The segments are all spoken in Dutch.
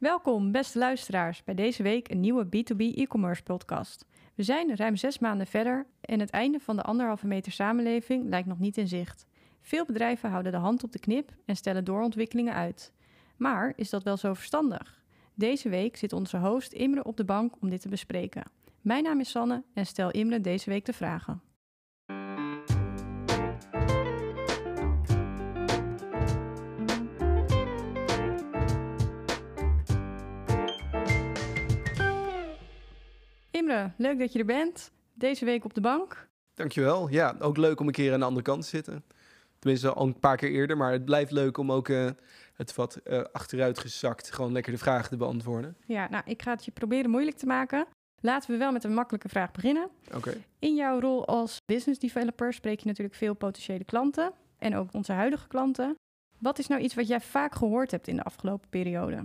Welkom, beste luisteraars, bij deze week een nieuwe B2B e-commerce podcast. We zijn ruim zes maanden verder en het einde van de anderhalve meter samenleving lijkt nog niet in zicht. Veel bedrijven houden de hand op de knip en stellen doorontwikkelingen uit. Maar is dat wel zo verstandig? Deze week zit onze host Imre op de bank om dit te bespreken. Mijn naam is Sanne en stel Imre deze week de vragen. Leuk dat je er bent. Deze week op de bank. Dankjewel. Ja, ook leuk om een keer aan de andere kant te zitten. Tenminste, al een paar keer eerder. Maar het blijft leuk om ook uh, het wat uh, achteruit gezakt gewoon lekker de vragen te beantwoorden. Ja, nou, ik ga het je proberen moeilijk te maken. Laten we wel met een makkelijke vraag beginnen. Oké. In jouw rol als business developer spreek je natuurlijk veel potentiële klanten en ook onze huidige klanten. Wat is nou iets wat jij vaak gehoord hebt in de afgelopen periode?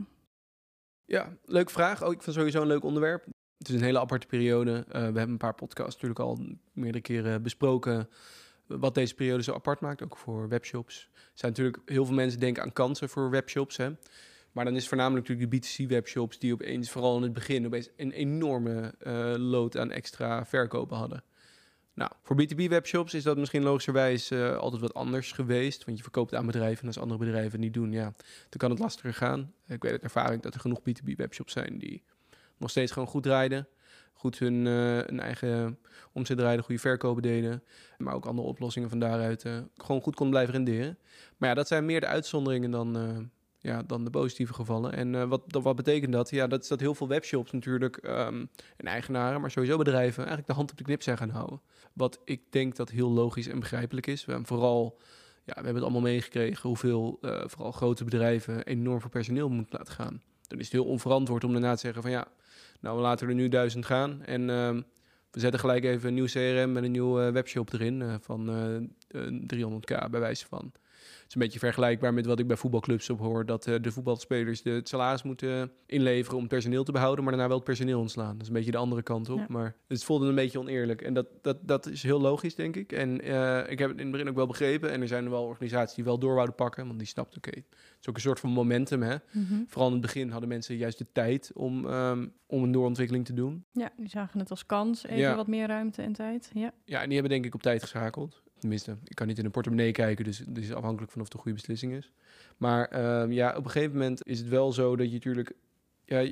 Ja, leuke vraag. Ook ik vind sowieso een leuk onderwerp. Het is een hele aparte periode. Uh, we hebben een paar podcasts natuurlijk al meerdere keren besproken. Wat deze periode zo apart maakt, ook voor webshops. Er zijn natuurlijk heel veel mensen denken aan kansen voor webshops. Hè? Maar dan is voornamelijk natuurlijk de B2C-webshops die opeens, vooral in het begin, opeens een enorme uh, load aan extra verkopen hadden. Nou, voor B2B-webshops is dat misschien logischerwijs altijd wat anders geweest. Want je verkoopt aan bedrijven en als andere bedrijven het niet doen, ja, dan kan het lastiger gaan. Ik weet uit ervaring dat er genoeg B2B-webshops zijn die nog steeds gewoon goed rijden. Goed hun, uh, hun eigen omzet rijden, goede verkopen deden. Maar ook andere oplossingen van daaruit uh, gewoon goed kon blijven renderen. Maar ja, dat zijn meer de uitzonderingen dan, uh, ja, dan de positieve gevallen. En wat, wat betekent dat? Ja, dat is dat heel veel webshops natuurlijk um, en eigenaren, maar sowieso bedrijven eigenlijk de hand op de knip zijn gaan houden. Wat ik denk dat heel logisch en begrijpelijk is. We hebben vooral ja, we hebben het allemaal meegekregen hoeveel vooral grote bedrijven enorm veel personeel moeten laten gaan. Dan is het heel onverantwoord om daarna te zeggen van ja, nou, we laten er nu duizend gaan. En uh, we zetten gelijk even een nieuw CRM met een nieuwe webshop erin uh, van uh, 300k bij wijze van. Het is een beetje vergelijkbaar met wat ik bij voetbalclubs op hoor. Dat uh, de voetbalspelers de, het salaris moeten inleveren om personeel te behouden, maar daarna wel het personeel ontslaan. Dat is een beetje de andere kant op. Ja. Maar het voelde een beetje oneerlijk. En dat, dat, dat is heel logisch, denk ik. En uh, ik heb het in het begin ook wel begrepen. En er zijn er wel organisaties die wel door wouden pakken. Want die snapten, oké, okay, het is ook een soort van momentum. Hè? Mm -hmm. Vooral in het begin hadden mensen juist de tijd om, um, om een doorontwikkeling te doen. Ja, die zagen het als kans. Even ja. wat meer ruimte en tijd. Ja. ja, en die hebben denk ik op tijd geschakeld. Tenminste, ik kan niet in een portemonnee kijken, dus het is afhankelijk van of het een goede beslissing is. Maar uh, ja, op een gegeven moment is het wel zo dat je natuurlijk... Ja,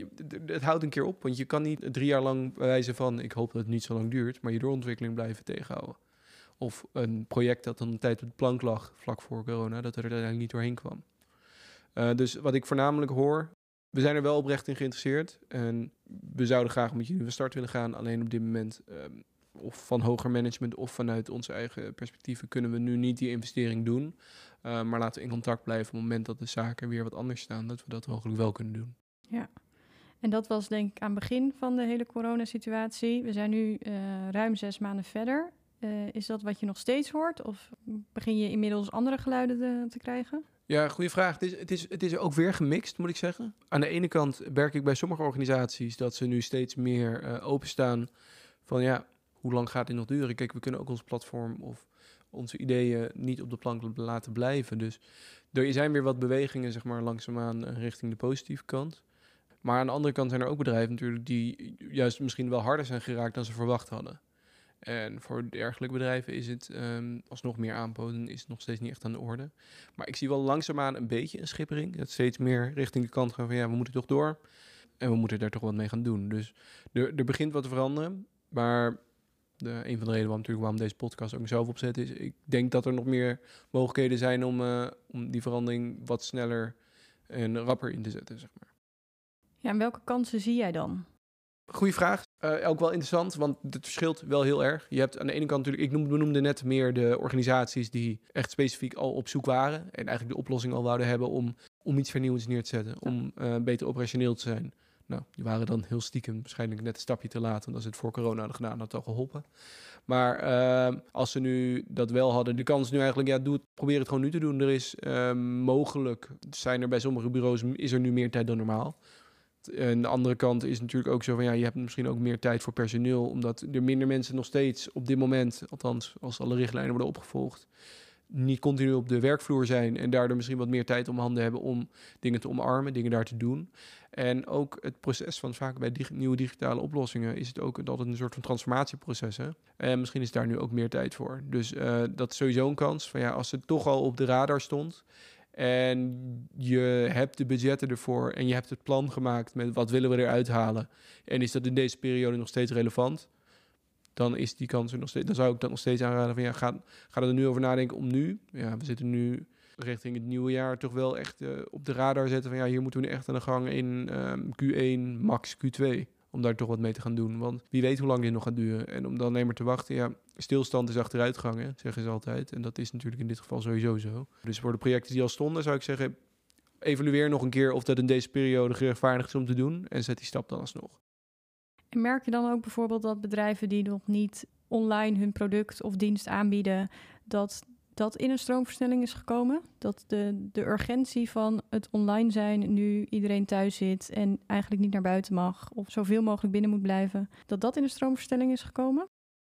het houdt een keer op, want je kan niet drie jaar lang wijzen van... ik hoop dat het niet zo lang duurt, maar je doorontwikkeling blijven tegenhouden. Of een project dat dan een tijd op de plank lag, vlak voor corona, dat er uiteindelijk niet doorheen kwam. Uh, dus wat ik voornamelijk hoor, we zijn er wel oprecht in geïnteresseerd. En we zouden graag met jullie van start willen gaan. Alleen op dit moment, um, of van hoger management of vanuit onze eigen perspectieven, kunnen we nu niet die investering doen. Uh, maar laten we in contact blijven op het moment dat de zaken weer wat anders staan. Dat we dat mogelijk wel kunnen doen. Ja. En dat was denk ik aan het begin van de hele coronasituatie. We zijn nu uh, ruim zes maanden verder. Uh, is dat wat je nog steeds hoort? Of begin je inmiddels andere geluiden te, te krijgen? Ja, goede vraag. Het is, het, is, het is ook weer gemixt, moet ik zeggen. Aan de ene kant werk ik bij sommige organisaties dat ze nu steeds meer openstaan van ja, hoe lang gaat dit nog duren? Kijk, we kunnen ook ons platform of onze ideeën niet op de plank laten blijven. Dus er zijn weer wat bewegingen, zeg maar, langzaamaan richting de positieve kant. Maar aan de andere kant zijn er ook bedrijven natuurlijk die juist misschien wel harder zijn geraakt dan ze verwacht hadden. En voor dergelijke bedrijven is het um, alsnog meer aanboden, is het nog steeds niet echt aan de orde. Maar ik zie wel langzaamaan een beetje een schippering. Dat steeds meer richting de kant gaan van ja, we moeten toch door. En we moeten daar toch wat mee gaan doen. Dus er, er begint wat te veranderen. Maar de, een van de redenen waarom, natuurlijk waarom deze podcast ook zelf opzet is... ik denk dat er nog meer mogelijkheden zijn om, uh, om die verandering wat sneller en rapper in te zetten, zeg maar. Ja, en welke kansen zie jij dan? Goeie vraag. Uh, ook wel interessant, want het verschilt wel heel erg. Je hebt aan de ene kant natuurlijk, ik noemde net meer de organisaties die echt specifiek al op zoek waren. En eigenlijk de oplossing al wouden hebben om, om iets vernieuwends neer te zetten. Om uh, beter operationeel te zijn. Nou, die waren dan heel stiekem waarschijnlijk net een stapje te laat. Want als het voor corona hadden gedaan, had het al geholpen. Maar uh, als ze nu dat wel hadden, de kans nu eigenlijk, ja, doe het, probeer het gewoon nu te doen. Er is mogelijk, zijn er bij sommige bureaus, is er nu meer tijd dan normaal. En de andere kant is natuurlijk ook zo van ja, je hebt misschien ook meer tijd voor personeel, omdat er minder mensen nog steeds op dit moment, althans als alle richtlijnen worden opgevolgd, niet continu op de werkvloer zijn en daardoor misschien wat meer tijd om handen hebben om dingen te omarmen, dingen daar te doen. En ook het proces van vaak bij nieuwe digitale oplossingen is het ook altijd een soort van transformatieproces. Hè? En misschien is daar nu ook meer tijd voor. Dus uh, dat is sowieso een kans van ja, als het toch al op de radar stond en je hebt de budgetten ervoor en je hebt het plan gemaakt met wat willen we eruit halen en is dat in deze periode nog steeds relevant, dan is die kans er nog steeds. Dan zou ik dat nog steeds aanraden van ja, ga, ga er nu over nadenken om nu. Ja, we zitten nu richting het nieuwe jaar toch wel echt uh, op de radar zetten van ja, hier moeten we nu echt aan de gang in um, Q1, max Q2. Om daar toch wat mee te gaan doen. Want wie weet hoe lang dit nog gaat duren. En om dan alleen maar te wachten, ja, stilstand is achteruitgang, zeggen ze altijd. En dat is natuurlijk in dit geval sowieso zo. Dus voor de projecten die al stonden, zou ik zeggen, evalueer nog een keer of dat in deze periode gerechtvaardigd is om te doen. En zet die stap dan alsnog. Merk je dan ook bijvoorbeeld dat bedrijven die nog niet online hun product of dienst aanbieden, dat dat in een stroomversnelling is gekomen? Dat de, de urgentie van het online zijn, nu iedereen thuis zit en eigenlijk niet naar buiten mag of zoveel mogelijk binnen moet blijven, dat dat in een stroomversnelling is gekomen?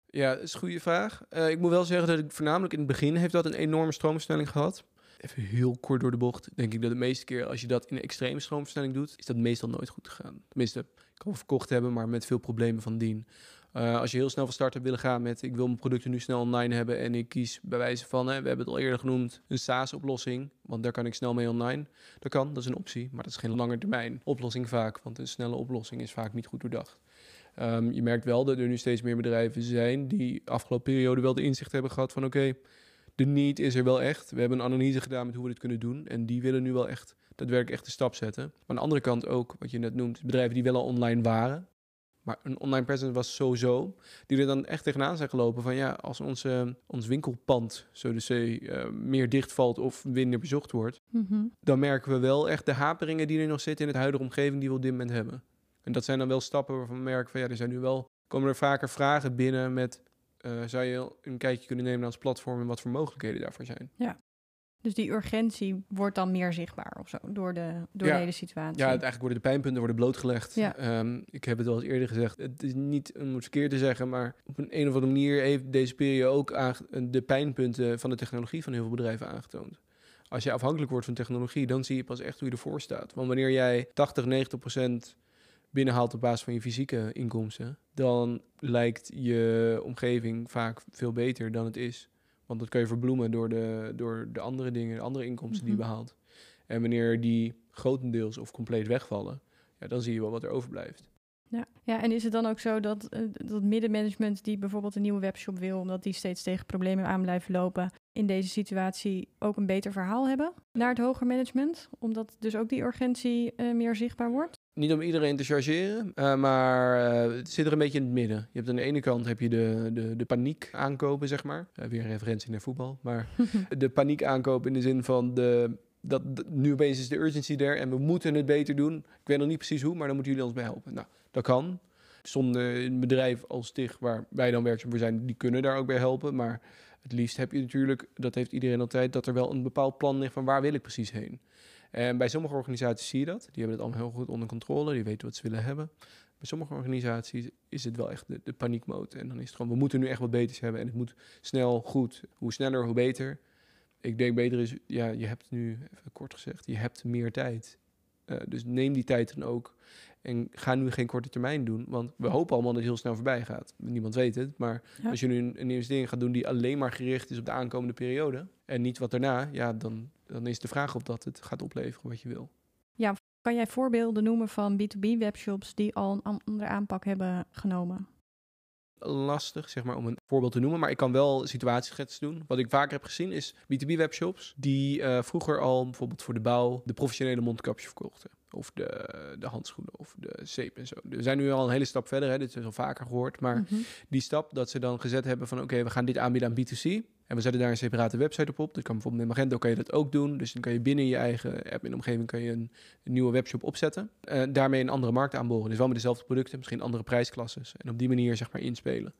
Ja, dat is een goede vraag. Uh, ik moet wel zeggen dat ik voornamelijk in het begin heeft dat een enorme stroomversnelling gehad. Even heel kort door de bocht, denk ik dat de meeste keer als je dat in een extreme stroomversnelling doet, is dat meestal nooit goed gegaan. Tenminste, ik kan verkocht hebben, maar met veel problemen van dien. Uh, als je heel snel van start hebt willen gaan met ik wil mijn producten nu snel online hebben en ik kies bij wijze van, hè, we hebben het al eerder genoemd, een SaaS-oplossing, want daar kan ik snel mee online. Dat kan, dat is een optie, maar dat is geen lange termijn oplossing vaak, want een snelle oplossing is vaak niet goed doordacht. Um, je merkt wel dat er nu steeds meer bedrijven zijn die afgelopen periode wel de inzicht hebben gehad van oké, de need is er wel echt. We hebben een analyse gedaan met hoe we dit kunnen doen en die willen nu wel echt daadwerkelijk echt de stap zetten. Maar aan de andere kant ook, wat je net noemt, bedrijven die wel al online waren, maar een online presence was sowieso. Die er dan echt tegenaan zijn gelopen van ja, als onze, ons winkelpand, zo de zee, uh, meer dichtvalt of minder bezocht wordt. Mhm. Dan merken we wel echt de haperingen die er nog zitten in het huidige omgeving die we op dit moment hebben. En dat zijn dan wel stappen waarvan we merken van ja, er zijn nu wel, komen er vaker vragen binnen met uh, zou je een kijkje kunnen nemen naar ons platform en wat voor mogelijkheden daarvoor zijn. Ja. Dus die urgentie wordt dan meer zichtbaar of zo door de, door de hele situatie. Ja, eigenlijk worden de pijnpunten worden blootgelegd. Ja. Um, ik heb het al eens eerder gezegd. Het is niet om het verkeerd te zeggen, maar op een, een of andere manier heeft deze periode ook de pijnpunten van de technologie van heel veel bedrijven aangetoond. Als je afhankelijk wordt van technologie, dan zie je pas echt hoe je ervoor staat. Want wanneer jij 80, 90 procent binnenhaalt op basis van je fysieke inkomsten, dan lijkt je omgeving vaak veel beter dan het is. Want dat kan je verbloemen door de, door de andere dingen, de andere inkomsten die je mhm. behaalt. En wanneer die grotendeels of compleet wegvallen, ja, dan zie je wel wat er overblijft. Ja. ja, en is het dan ook zo dat, uh, dat middenmanagement die bijvoorbeeld een nieuwe webshop wil, omdat die steeds tegen problemen aan blijven lopen, in deze situatie ook een beter verhaal hebben naar het hoger management? Omdat dus ook die urgentie uh, meer zichtbaar wordt? niet om iedereen te chargeren, uh, maar uh, het zit er een beetje in het midden. Je hebt aan de ene kant heb je de, de, de paniek aankopen, zeg maar. Weer een referentie naar voetbal. Maar de paniek aankopen in de zin van de, dat, nu opeens is de urgency er en we moeten het beter doen. Ik weet nog niet precies hoe, maar dan moeten jullie ons bij helpen. Nou, dat kan. Zonder een bedrijf als TIG, waar wij dan werkzaam voor zijn, die kunnen daar ook bij helpen. Maar het liefst heb je natuurlijk, dat heeft iedereen altijd, dat er wel een bepaald plan ligt van waar wil ik precies heen. En bij sommige organisaties zie je dat. Die hebben het allemaal heel goed onder controle. Die weten wat ze willen hebben. Bij sommige organisaties is het wel echt de, de. En dan is het gewoon, we moeten nu echt wat beters hebben. En het moet snel, goed. Hoe sneller, hoe beter. Ik denk beter is, ja, je hebt nu, even kort gezegd, je hebt meer tijd. Uh, dus neem die tijd dan ook. En ga nu geen korte termijn doen. Want we hopen allemaal dat het heel snel voorbij gaat. Niemand weet het. Maar als je nu een, een investering gaat doen die alleen maar gericht is op de aankomende periode. En niet wat daarna, ja, dan, dan is de vraag of dat het gaat opleveren wat je wil. Ja, kan jij voorbeelden noemen van B2B webshops die al een andere aanpak hebben genomen? Lastig, zeg maar, om een voorbeeld te noemen. Maar ik kan wel situatieschetsen doen. Wat ik vaker heb gezien is B2B-webshops die uh, vroeger al bijvoorbeeld voor de bouw de professionele mondkapjes verkochten. Of de, de handschoenen of de zeep en zo. We zijn nu al een hele stap verder, hè. dit is al vaker gehoord. Maar mhm. die stap dat ze dan gezet hebben van oké, we gaan dit aanbieden aan B2C. En we zetten daar een separate website op op. Dat kan bijvoorbeeld met Magento kan je dat ook doen. Dus dan kan je binnen je eigen app in de omgeving kan je een, nieuwe webshop opzetten. Uh, daarmee een andere markt aanboren. Dus wel met dezelfde producten, misschien andere prijsklasses. En op die manier zeg maar inspelen.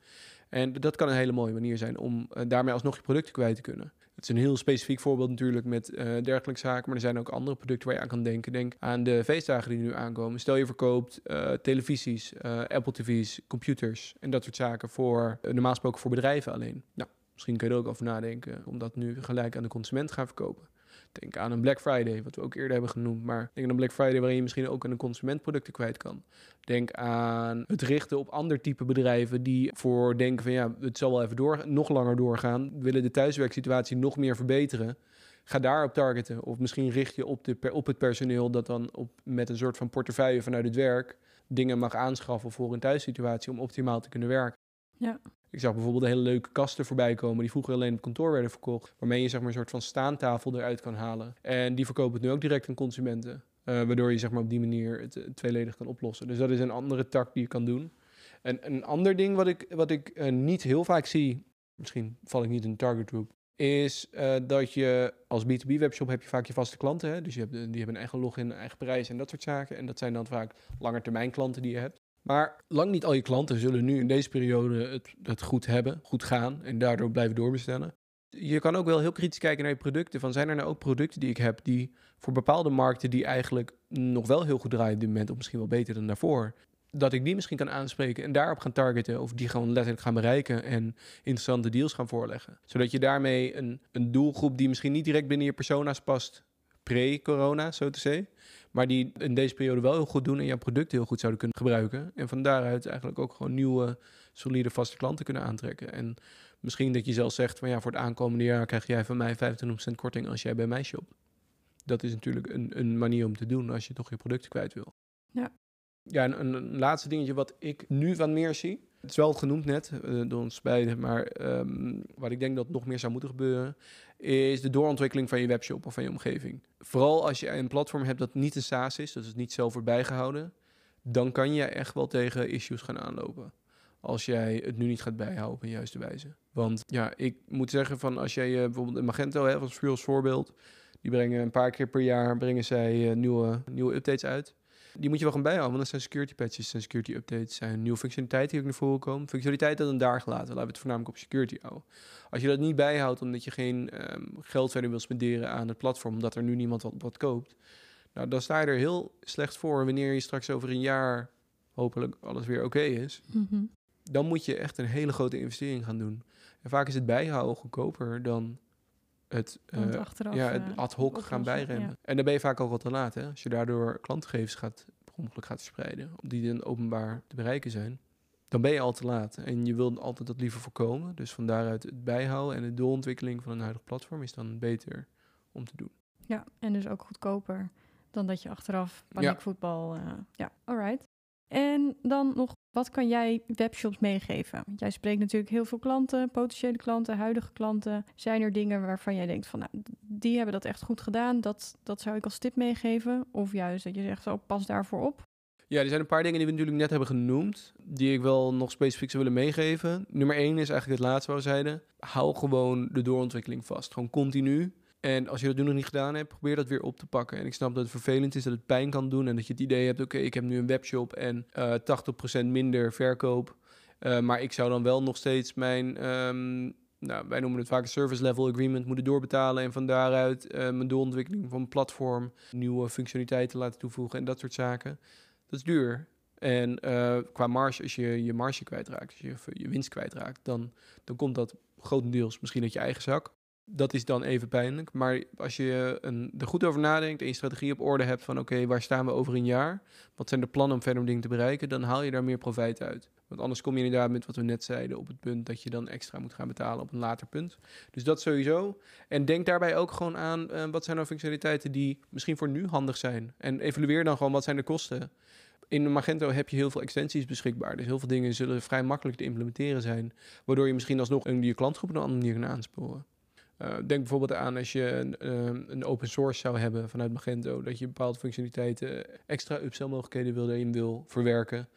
En dat kan een hele mooie manier zijn om uh, daarmee alsnog je producten kwijt te kunnen. Het is een heel specifiek voorbeeld natuurlijk met uh, dergelijke zaken. Maar er zijn ook andere producten waar je aan kan denken. Denk aan de feestdagen die nu aankomen. Stel je verkoopt televisies, Apple TV's, computers en dat soort zaken voor normaal gesproken voor bedrijven alleen. Nou, Misschien kun je er ook over nadenken om dat nu gelijk aan de consument te gaan verkopen. Denk aan een Black Friday, wat we ook eerder hebben genoemd. Maar denk aan een Black Friday waarin je misschien ook aan de consument producten kwijt kan. Denk aan het richten op ander type bedrijven die voor denken van ja, het zal wel even door, nog langer doorgaan. Willen de thuiswerksituatie nog meer verbeteren. Ga daarop targeten. Of misschien richt je op, de, op het personeel dat dan op, met een soort van portefeuille vanuit het werk dingen mag aanschaffen voor een thuissituatie om optimaal te kunnen werken. Ja. Ik zag bijvoorbeeld hele leuke kasten voorbij komen die vroeger alleen op kantoor werden verkocht, waarmee je zeg maar een soort van staantafel eruit kan halen. En die verkopen het nu ook direct aan consumenten, uh, waardoor je zeg maar op die manier het, tweeledig kan oplossen. Dus dat is een andere tak die je kan doen. En een ander ding wat ik, wat ik uh, niet heel vaak zie, misschien val ik niet in de target group, is uh, dat je als B2B webshop heb je vaak je vaste klanten. Hè? Dus je hebt, die hebben een eigen login, eigen prijs en dat soort zaken. En dat zijn dan vaak langetermijn klanten die je hebt. Maar lang niet al je klanten zullen nu in deze periode het, goed hebben, goed gaan en daardoor blijven doorbestellen. Je kan ook wel heel kritisch kijken naar je producten. Van zijn er nou ook producten die ik heb die voor bepaalde markten die eigenlijk nog wel heel goed draaien op dit moment, of misschien wel beter dan daarvoor, dat ik die misschien kan aanspreken en daarop gaan targeten of die gewoon letterlijk gaan bereiken en interessante deals gaan voorleggen. Zodat je daarmee een, een doelgroep die misschien niet direct binnen je persona's past, pre-corona, zo te zeggen, maar die in deze periode wel heel goed doen en jouw product heel goed zouden kunnen gebruiken. En van daaruit eigenlijk ook gewoon nieuwe, solide, vaste klanten kunnen aantrekken. En misschien dat je zelf zegt van ja, voor het aankomende jaar krijg jij van mij 25% korting als jij bij mij shopt. Dat is natuurlijk een, een manier om te doen als je toch je producten kwijt wil. Ja. Ja, en een, laatste dingetje wat ik nu van meer zie. Het is wel genoemd net uh, door ons beiden, maar um, wat ik denk dat nog meer zou moeten gebeuren, is de doorontwikkeling van je webshop of van je omgeving. Vooral als je een platform hebt dat niet een SaaS is, dat is niet zelf wordt bijgehouden, dan kan je echt wel tegen issues gaan aanlopen. Als jij het nu niet gaat bijhouden op een juiste wijze. Want ja, ik moet zeggen van als jij uh, bijvoorbeeld een Magento hebt als, voorbeeld, die brengen een paar keer per jaar brengen zij uh, nieuwe, nieuwe updates uit. Die moet je wel gaan bijhouden, want dat zijn security patches en security updates. zijn nieuwe functionaliteiten die ook naar voren komen. Functionaliteiten dan daar gelaten, laten we het voornamelijk op security houden. Als je dat niet bijhoudt omdat je geen um, geld verder wil spenderen aan het platform, omdat er nu niemand wat, wat koopt, nou, dan sta je er heel slecht voor wanneer je straks over een jaar hopelijk alles weer oké okay is. Mm -hmm. Dan moet je echt een hele grote investering gaan doen. En vaak is het bijhouden goedkoper dan het, uh, achteraf, ja, het ad hoc gaan bijremmen. ja. En dan ben je vaak ook wat te laat. Hè? Als je daardoor klantgegevens gaat, per ongeluk gaat verspreiden, die dan openbaar te bereiken zijn, dan ben je al te laat. En je wilt altijd dat liever voorkomen. Dus van daaruit het bijhouden en de doorontwikkeling van een huidig platform is dan beter om te doen. Ja, en dus ook goedkoper dan dat je achteraf paniekvoetbal... Ja, uh, ja alright. En dan nog, wat kan jij webshops meegeven? Want jij spreekt natuurlijk heel veel klanten, potentiële klanten, huidige klanten. Zijn er dingen waarvan jij denkt van, nou, die hebben dat echt goed gedaan, dat, dat zou ik als tip meegeven? Of juist dat je zegt, pas daarvoor op? Ja, er zijn een paar dingen die we natuurlijk net hebben genoemd, die ik wel nog specifiek zou willen meegeven. Nummer één is eigenlijk het laatste wat we zeiden. Hou gewoon de doorontwikkeling vast. Gewoon continu. En als je dat nu nog niet gedaan hebt, probeer dat weer op te pakken. En ik snap dat het vervelend is, dat het pijn kan doen. En dat je het idee hebt, oké, ik heb nu een webshop en uh, 80% minder verkoop. Uh, maar ik zou dan wel nog steeds mijn, um, nou, wij noemen het vaak een service level agreement, moeten doorbetalen. En van daaruit uh, mijn doorontwikkeling van platform, nieuwe functionaliteiten laten toevoegen en dat soort zaken. Dat is duur. En qua marge, als je je marge kwijtraakt, als je je winst kwijtraakt, dan, dan komt dat grotendeels misschien uit je eigen zak dat is dan even pijnlijk. Maar als je een, er goed over nadenkt en je strategie op orde hebt van oké, waar staan we over een jaar? Wat zijn de plannen om verder om dingen te bereiken? Dan haal je daar meer profijt uit. Want anders kom je inderdaad met wat we net zeiden op het punt dat je dan extra moet gaan betalen op een later punt. Dus dat sowieso. En denk daarbij ook gewoon aan uh, wat zijn nou functionaliteiten die misschien voor nu handig zijn. En evalueer dan gewoon wat zijn de kosten. In Magento heb je heel veel extensies beschikbaar. Dus heel veel dingen zullen vrij makkelijk te implementeren zijn. Waardoor je misschien alsnog een, je klantgroep op een andere manier kan aansporen. Uh, denk bijvoorbeeld aan als je een, uh, een, open source zou hebben vanuit Magento, dat je bepaalde functionaliteiten, extra upsell mogelijkheden wil, in wil verwerken,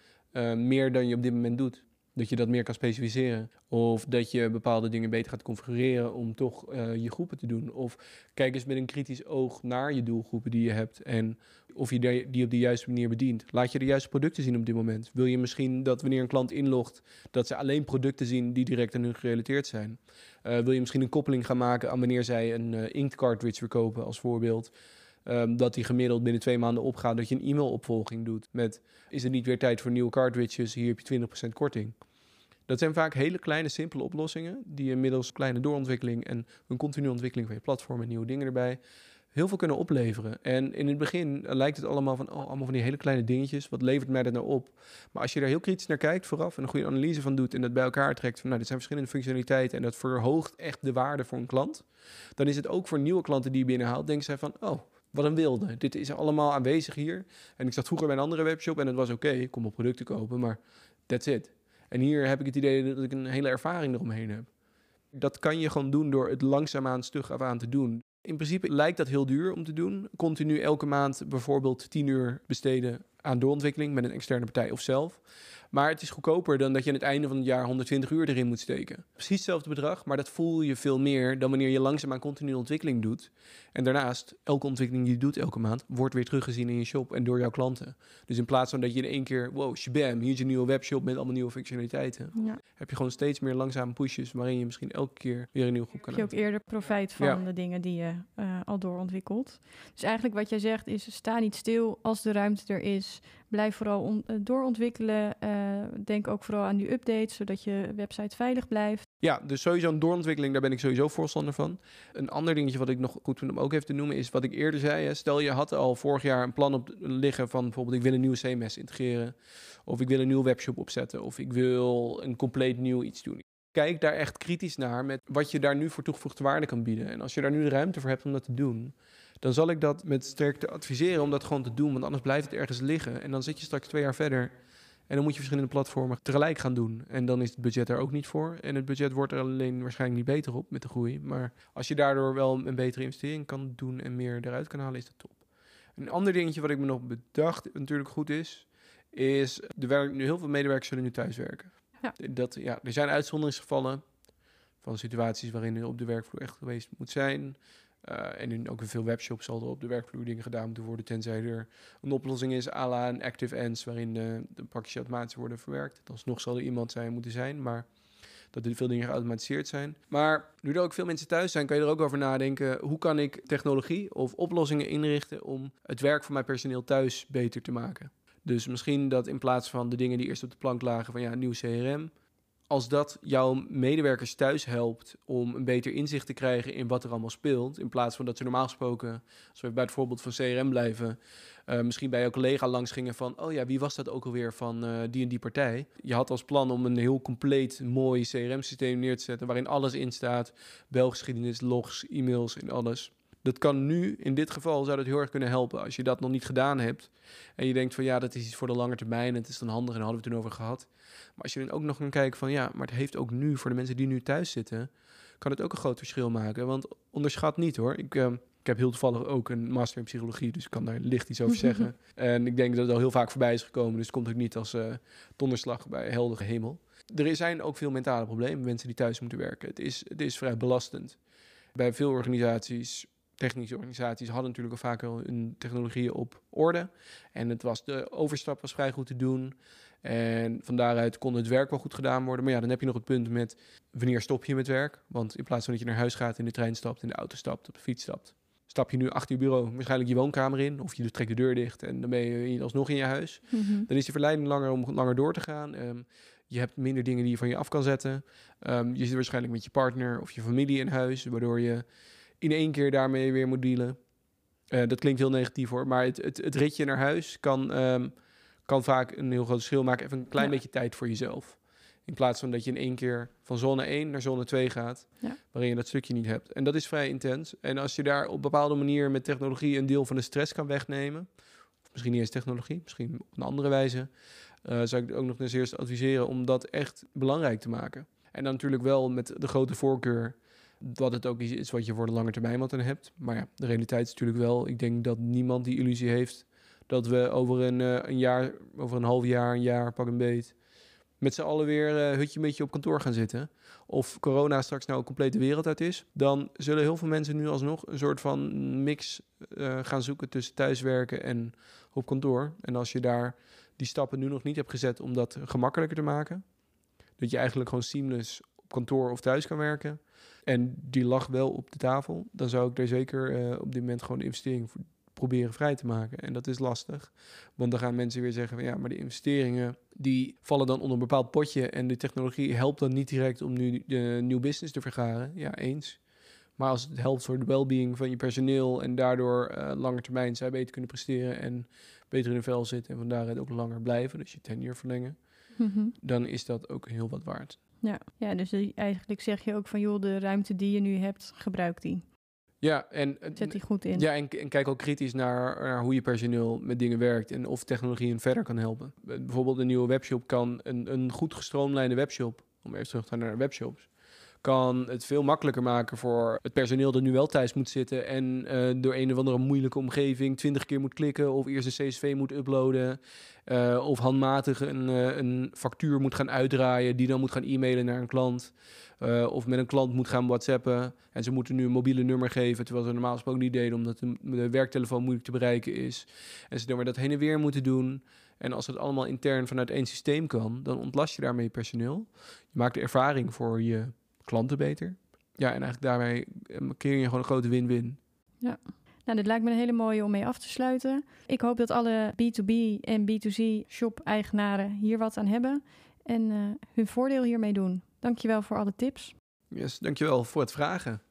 meer dan je op dit moment doet. Dat je dat meer kan specificeren. Of dat je bepaalde dingen beter gaat configureren om toch je groepen te doen. Of kijk eens met een kritisch oog naar je doelgroepen die je hebt. En of je die op de juiste manier bedient. Laat je de juiste producten zien op dit moment. Wil je misschien dat wanneer een klant inlogt, dat ze alleen producten zien die direct aan hun gerelateerd zijn? Uh, wil je misschien een koppeling gaan maken aan wanneer zij een uh, inkt cartridge verkopen als voorbeeld? Um, dat die gemiddeld binnen twee maanden opgaat, dat je een e-mailopvolging doet met is het niet weer tijd voor nieuwe cartridges, hier heb je 20% korting. Dat zijn vaak hele kleine, simpele oplossingen die je middels kleine doorontwikkeling en een continue ontwikkeling van je platform en nieuwe dingen erbij heel veel kunnen opleveren. En in het begin lijkt het allemaal van, oh, allemaal van die hele kleine dingetjes. Wat levert mij dat nou op? Maar als je daar heel kritisch naar kijkt vooraf en een goede analyse van doet en dat bij elkaar trekt, van nou, dit zijn verschillende functionaliteiten en dat verhoogt echt de waarde voor een klant, dan is het ook voor nieuwe klanten die je binnenhaalt, denken zij van, oh, wat een wilde. Dit is allemaal aanwezig hier. En ik zat vroeger bij een andere webshop en het was oké, ik kon mijn producten kopen, maar that's it. En hier heb ik het idee dat ik een hele ervaring eromheen heb. Dat kan je gewoon doen door het langzaamaan stug af aan te doen. In principe lijkt dat heel duur om te doen. Continu elke maand bijvoorbeeld 10 uur besteden aan doorontwikkeling met een externe partij of zelf. Maar het is goedkoper dan dat je aan het einde van het jaar 120 uur erin moet steken. Precies hetzelfde bedrag, maar dat voel je veel meer dan wanneer je langzaamaan continu ontwikkeling doet. En daarnaast, elke ontwikkeling die je doet elke maand, wordt weer teruggezien in je shop en door jouw klanten. Dus in plaats van dat je in één keer, wow, shabam, hier is een nieuwe webshop met allemaal nieuwe functionaliteiten. Ja. Heb je gewoon steeds meer langzame pushes waarin je misschien elke keer weer een nieuwe groep kan Heb je ook eerder profijt van Ja. de dingen die je eh, al doorontwikkelt. Dus eigenlijk wat jij zegt is, sta niet stil als de ruimte er is. Blijf vooral eh, doorontwikkelen. Eh, denk ook vooral aan die updates, zodat je website veilig blijft. Ja, dus sowieso een doorontwikkeling, daar ben ik sowieso voorstander van. Een ander dingetje wat ik nog goed vind om ook even te noemen is wat ik eerder zei. Hè. Stel je had al vorig jaar een plan op liggen van bijvoorbeeld ik wil een nieuwe CMS integreren. Of ik wil een nieuwe webshop opzetten. Of ik wil een compleet nieuw iets doen. Kijk daar echt kritisch naar met wat je daar nu voor toegevoegde waarde kan bieden. En als je daar nu de ruimte voor hebt om dat te doen, dan zal ik dat met sterkte adviseren om dat gewoon te doen. Want anders blijft het ergens liggen. En dan zit je straks twee jaar verder. En dan moet je verschillende platformen tegelijk gaan doen. En dan is het budget er ook niet voor. En het budget wordt er alleen waarschijnlijk niet beter op met de groei. Maar als je daardoor wel een betere investering kan doen en meer eruit kan halen, is dat top. Een ander dingetje wat ik me nog bedacht, natuurlijk goed is, is de werk, nu heel veel medewerkers zullen nu thuiswerken. Ja. Dat, ja, er zijn uitzonderingsgevallen van situaties waarin er op de werkvloer echt geweest moet zijn. Eh, en in ook in veel webshops zal er op de werkvloer dingen gedaan moeten worden, tenzij er een oplossing is à la een active ends, waarin eh, de pakjes automatisch worden verwerkt. Alsnog zal er iemand zijn moeten zijn, maar dat er veel dingen geautomatiseerd zijn. Maar nu er ook veel mensen thuis zijn, kan je er ook over nadenken, hoe kan ik technologie of oplossingen inrichten om het werk van mijn personeel thuis beter te maken. Dus misschien dat in plaats van de dingen die eerst op de plank lagen van ja, nieuw CRM, als dat jouw medewerkers thuis helpt om een beter inzicht te krijgen in wat er allemaal speelt, in plaats van dat ze normaal gesproken, als we bij het voorbeeld van CRM blijven, eh, misschien bij jouw collega langs gingen van, oh ja, wie was dat ook alweer van eh, die en die partij? Je had als plan om een heel compleet mooi CRM-systeem neer te zetten waarin alles in staat, belgeschiedenis, logs, e-mails en alles. Dat kan nu, in dit geval, zou dat heel erg kunnen helpen. Als je dat nog niet gedaan hebt en je denkt van ja, dat is iets voor de lange termijn, het is dan handig en daar hadden we het toen over gehad. Maar als je dan ook nog kan kijken van ja, maar het heeft ook nu, voor de mensen die nu thuis zitten, kan het ook een groot verschil maken. Want onderschat niet hoor. Ik, eh, ik heb heel toevallig ook een master in psychologie, dus ik kan daar licht iets over zeggen. en ik denk dat het al heel vaak voorbij is gekomen, dus het komt ook niet als eh, donderslag bij heldere hemel. Er zijn ook veel mentale problemen, mensen die thuis moeten werken. Het is, het is vrij belastend. Bij veel organisaties, technische organisaties, hadden natuurlijk al vaak hun technologieën op orde. En het was, de overstap was vrij goed te doen. En van daaruit kon het werk wel goed gedaan worden. Maar ja, dan heb je nog het punt met wanneer stop je met werk? Want in plaats van dat je naar huis gaat, in de trein stapt, in de auto stapt, op de fiets stapt, stap je nu achter je bureau waarschijnlijk je woonkamer in. Of je trekt de deur dicht en dan ben je alsnog in je huis. Dan is de verleiding langer om langer door te gaan. Ehm, je hebt minder dingen die je van je af kan zetten. Ehm, je zit waarschijnlijk met je partner of je familie in huis, waardoor je in één keer daarmee weer moet dealen. Eh, dat klinkt heel negatief hoor, maar het, het, het ritje naar huis kan, ehm, kan vaak een heel groot verschil maken. Even een klein Ja. beetje tijd voor jezelf. In plaats van dat je in één keer van zone 1 naar zone 2 gaat, Ja. waarin je dat stukje niet hebt. En dat is vrij intens. En als je daar op een bepaalde manier met technologie een deel van de stress kan wegnemen, of misschien niet eens technologie, misschien op een andere wijze, eh, zou ik ook nog eens eerst adviseren om dat echt belangrijk te maken. En dan natuurlijk wel met de grote voorkeur dat het ook iets is wat je voor de lange termijn wat aan hebt. Maar ja, de realiteit is natuurlijk wel, ik denk dat niemand die illusie heeft dat we over een, eh, een jaar, over een half jaar, een jaar, pak een beet, met z'n allen weer eh hutje beetje op kantoor gaan zitten. Of corona straks nou een complete wereld uit is, dan zullen heel veel mensen nu alsnog een soort van mix eh, gaan zoeken tussen thuiswerken en op kantoor. En als je daar die stappen nu nog niet hebt gezet om dat gemakkelijker te maken, dat je eigenlijk gewoon seamless kantoor of thuis kan werken, en die lag wel op de tafel, dan zou ik daar zeker eh, op dit moment gewoon de investering voor proberen vrij te maken. En dat is lastig, want dan gaan mensen weer zeggen van ja, maar de investeringen die vallen dan onder een bepaald potje en de technologie helpt dan niet direct om nu de nieuw business te vergaren. Ja, eens. Maar als het helpt voor de well-being van je personeel en daardoor uh, langer termijn zij beter kunnen presteren en beter in de vel zitten en van daaruit ook langer blijven, dus je tenure verlengen, Mhm. dan is dat ook heel wat waard. Ja, ja dus die- eigenlijk zeg je ook van joh, de ruimte die je nu hebt, gebruik die. Ja, en, eh, Zet die goed in. ja, en, en kijk ook kritisch naar, naar hoe je personeel met dingen werkt en of technologie hen verder kan helpen. Eh, Bijvoorbeeld een nieuwe webshop kan een, een goed gestroomlijnde webshop, om even terug te gaan naar webshops, kan het veel makkelijker maken voor het personeel dat nu wel thuis moet zitten en eh, door een of andere moeilijke omgeving twintig keer moet klikken of eerst een CSV moet uploaden eh, of handmatig een, eh, een factuur moet gaan uitdraaien die dan moet gaan e-mailen naar een klant. of met een klant moet gaan whatsappen. En ze moeten nu een mobiele nummer geven, terwijl ze normaal gesproken niet deden, omdat de, werktelefoon moeilijk te bereiken is. En ze dan weer dat heen en weer moeten doen. En als het allemaal intern vanuit één systeem kan, dan ontlast je daarmee personeel. Je maakt de ervaring voor je klanten beter. Ja, en eigenlijk daarmee eh, creëer je gewoon een grote win-win. Nou, dit lijkt me een hele mooie om mee af te sluiten. Ik hoop dat alle B2B en B2C shop-eigenaren hier wat aan hebben en eh, hun voordeel hiermee doen. Dankjewel voor alle tips. Yes, dankjewel voor het vragen.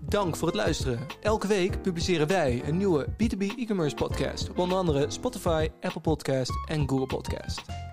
Dank voor het luisteren. Elke week publiceren wij een nieuwe B2B e-commerce podcast op onder andere Spotify, Apple Podcast en Google Podcast.